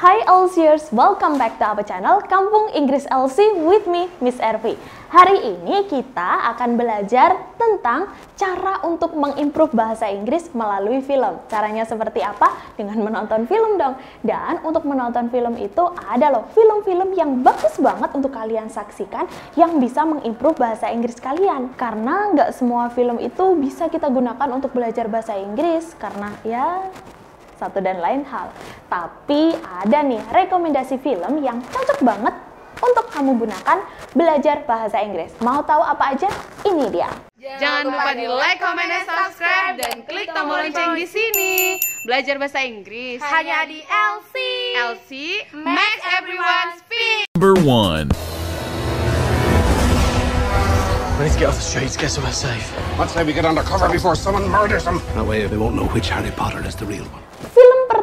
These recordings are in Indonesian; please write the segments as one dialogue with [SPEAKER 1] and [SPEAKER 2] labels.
[SPEAKER 1] Hai Elsiers, welcome back to our channel Kampung Inggris Elsie with me, Miss Ervi. Hari ini kita akan belajar tentang cara untuk mengimprove bahasa Inggris melalui film. Caranya seperti apa? Dengan menonton film dong. Dan untuk menonton film itu ada loh film-film yang bagus banget untuk kalian saksikan yang bisa mengimprove bahasa Inggris kalian. Karena nggak semua film itu bisa kita gunakan untuk belajar bahasa Inggris karena ya satu dan lain hal. Tapi ada nih rekomendasi film yang cocok banget untuk kamu gunakan belajar bahasa Inggris. Mau tahu apa aja? Ini dia.
[SPEAKER 2] Jangan lupa di like, comment, dan subscribe dan klik tombol lonceng di sini. Belajar bahasa Inggris
[SPEAKER 3] hanya di LC.
[SPEAKER 2] LC makes everyone speak.
[SPEAKER 4] Number one.
[SPEAKER 5] We need to get off the streets, get somewhere safe.
[SPEAKER 6] Let's say we get undercover before someone murders him.
[SPEAKER 5] That way they won't know which Harry Potter is the real one.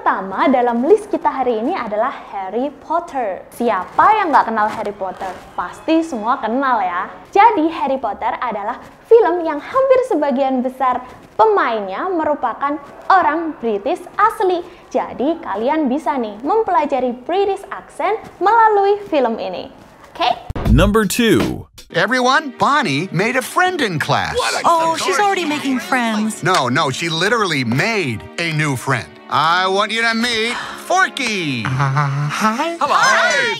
[SPEAKER 1] Pertama dalam list kita hari ini adalah Harry Potter. Siapa yang nggak kenal Harry Potter? Pasti semua kenal ya. Jadi Harry Potter adalah film yang hampir sebagian besar pemainnya merupakan orang British asli. Jadi kalian bisa nih mempelajari British accent melalui film ini. Oke? Okay?
[SPEAKER 4] Number two.
[SPEAKER 7] Everyone, Bonnie made a friend in class.
[SPEAKER 3] Oh, she's already making friends.
[SPEAKER 7] No, no, she literally made a new friend. I want you to meet Forky.
[SPEAKER 3] Hi.
[SPEAKER 7] Hello. Hi.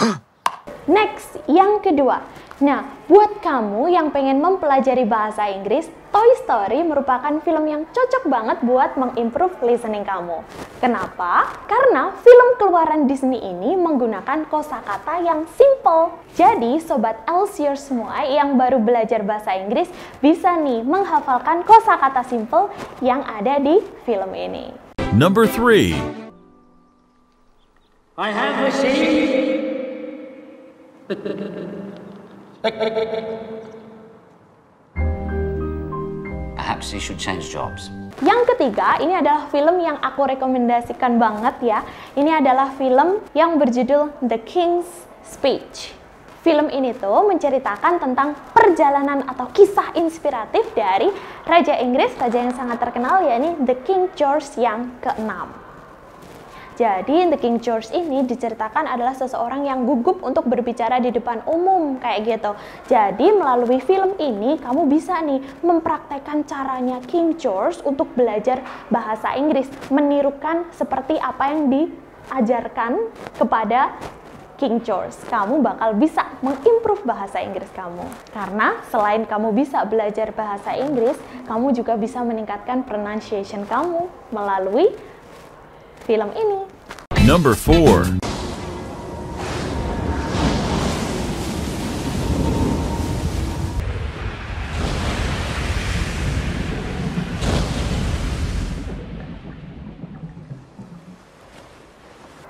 [SPEAKER 1] Next, yang kedua. Nah, buat kamu yang pengen mempelajari bahasa Inggris, Toy Story merupakan film yang cocok banget buat mengimprove listening kamu. Kenapa? Karena film keluaran Disney ini menggunakan kosakata yang simple. Jadi, sobat Elsier semua yang baru belajar bahasa Inggris bisa nih menghafalkan kosakata simple yang ada di film ini.
[SPEAKER 4] Number three.
[SPEAKER 8] I have received.
[SPEAKER 9] Perhaps he should change jobs.
[SPEAKER 1] Yang ketiga, ini adalah film yang aku rekomendasikan banget ya. Ini adalah film yang berjudul The King's Speech. Film ini tuh menceritakan tentang perjalanan atau kisah inspiratif dari Raja Inggris, raja yang sangat terkenal yakni The King George yang ke-6. Jadi The King George ini diceritakan adalah seseorang yang gugup untuk berbicara di depan umum kayak gitu. Jadi melalui film ini kamu bisa nih mempraktekkan caranya King George untuk belajar bahasa Inggris, menirukan seperti apa yang diajarkan kepada King George, kamu bakal bisa mengimprove bahasa Inggris kamu. Karena selain kamu bisa belajar bahasa Inggris, kamu juga bisa meningkatkan pronunciation kamu melalui film ini.
[SPEAKER 4] Number four.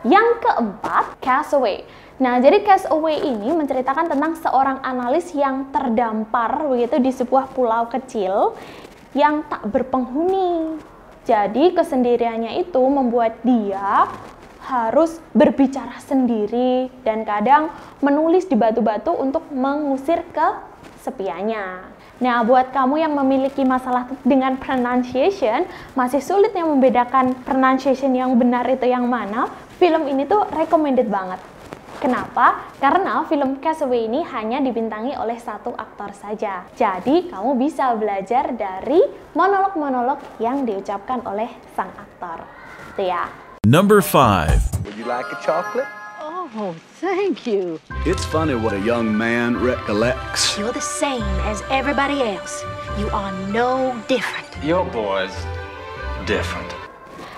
[SPEAKER 1] Yang keempat, Castaway. Nah, jadi Castaway ini menceritakan tentang seorang analis yang terdampar begitu di sebuah pulau kecil yang tak berpenghuni. Jadi kesendiriannya itu membuat dia harus berbicara sendiri dan kadang menulis di batu-batu untuk mengusir kesepiannya. Nah, buat kamu yang memiliki masalah dengan pronunciation, masih sulit yang membedakan pronunciation yang benar itu yang mana, film ini tuh recommended banget. Kenapa? Karena film Castaway ini hanya dibintangi oleh satu aktor saja. Jadi, kamu bisa belajar dari monolog-monolog yang diucapkan oleh sang aktor. Itu ya.
[SPEAKER 4] Number five.
[SPEAKER 10] Would you like a chocolate?
[SPEAKER 3] Oh, thank you.
[SPEAKER 5] It's funny what a young man recollects.
[SPEAKER 3] You're the same as everybody else. You are no different.
[SPEAKER 10] Your boy's different.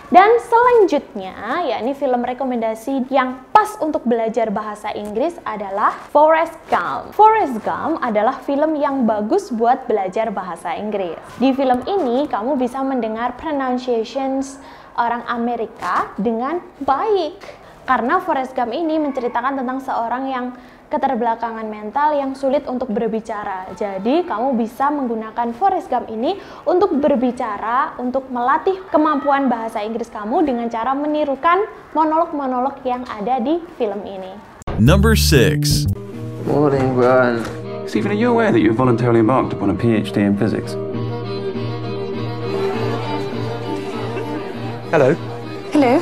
[SPEAKER 1] Dan selanjutnya, yakni film rekomendasi yang pas untuk belajar bahasa Inggris adalah Forrest Gump. Forrest Gump adalah film yang bagus buat belajar bahasa Inggris. Di film ini, kamu bisa mendengar pronunciations orang Amerika dengan baik. Karena Forrest Gump ini menceritakan tentang seorang yang keterbelakangan mental yang sulit untuk berbicara. Jadi, kamu bisa menggunakan Forrest Gump ini untuk berbicara, untuk melatih kemampuan bahasa Inggris kamu dengan cara menirukan monolog-monolog yang ada di film ini.
[SPEAKER 4] Number six.
[SPEAKER 10] Morning, Brian.
[SPEAKER 11] Stephen, are you aware that you voluntarily embarked upon a PhD in physics?
[SPEAKER 10] Hello.
[SPEAKER 12] Hello.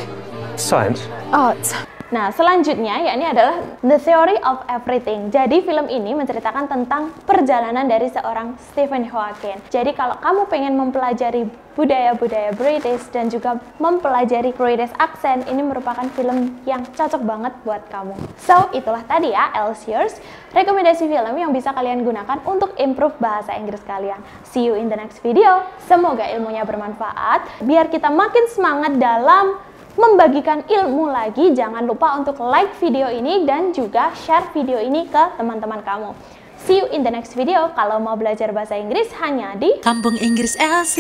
[SPEAKER 10] Science.
[SPEAKER 1] Art. Nah, selanjutnya yakni adalah The Theory of Everything. Jadi film ini menceritakan tentang perjalanan dari seorang Stephen Hawking. Jadi kalau kamu pengen mempelajari budaya-budaya British dan juga mempelajari British accent, ini merupakan film yang cocok banget buat kamu. So, itulah tadi ya, Elsewhere, rekomendasi film yang bisa kalian gunakan untuk improve bahasa Inggris kalian. See you in the next video. Semoga ilmunya bermanfaat, biar kita makin semangat dalam membagikan ilmu lagi, jangan lupa untuk like video ini dan juga share video ini ke teman-teman kamu. See you in the next video. Kalau mau belajar bahasa Inggris hanya di
[SPEAKER 3] Kampung Inggris Elsie.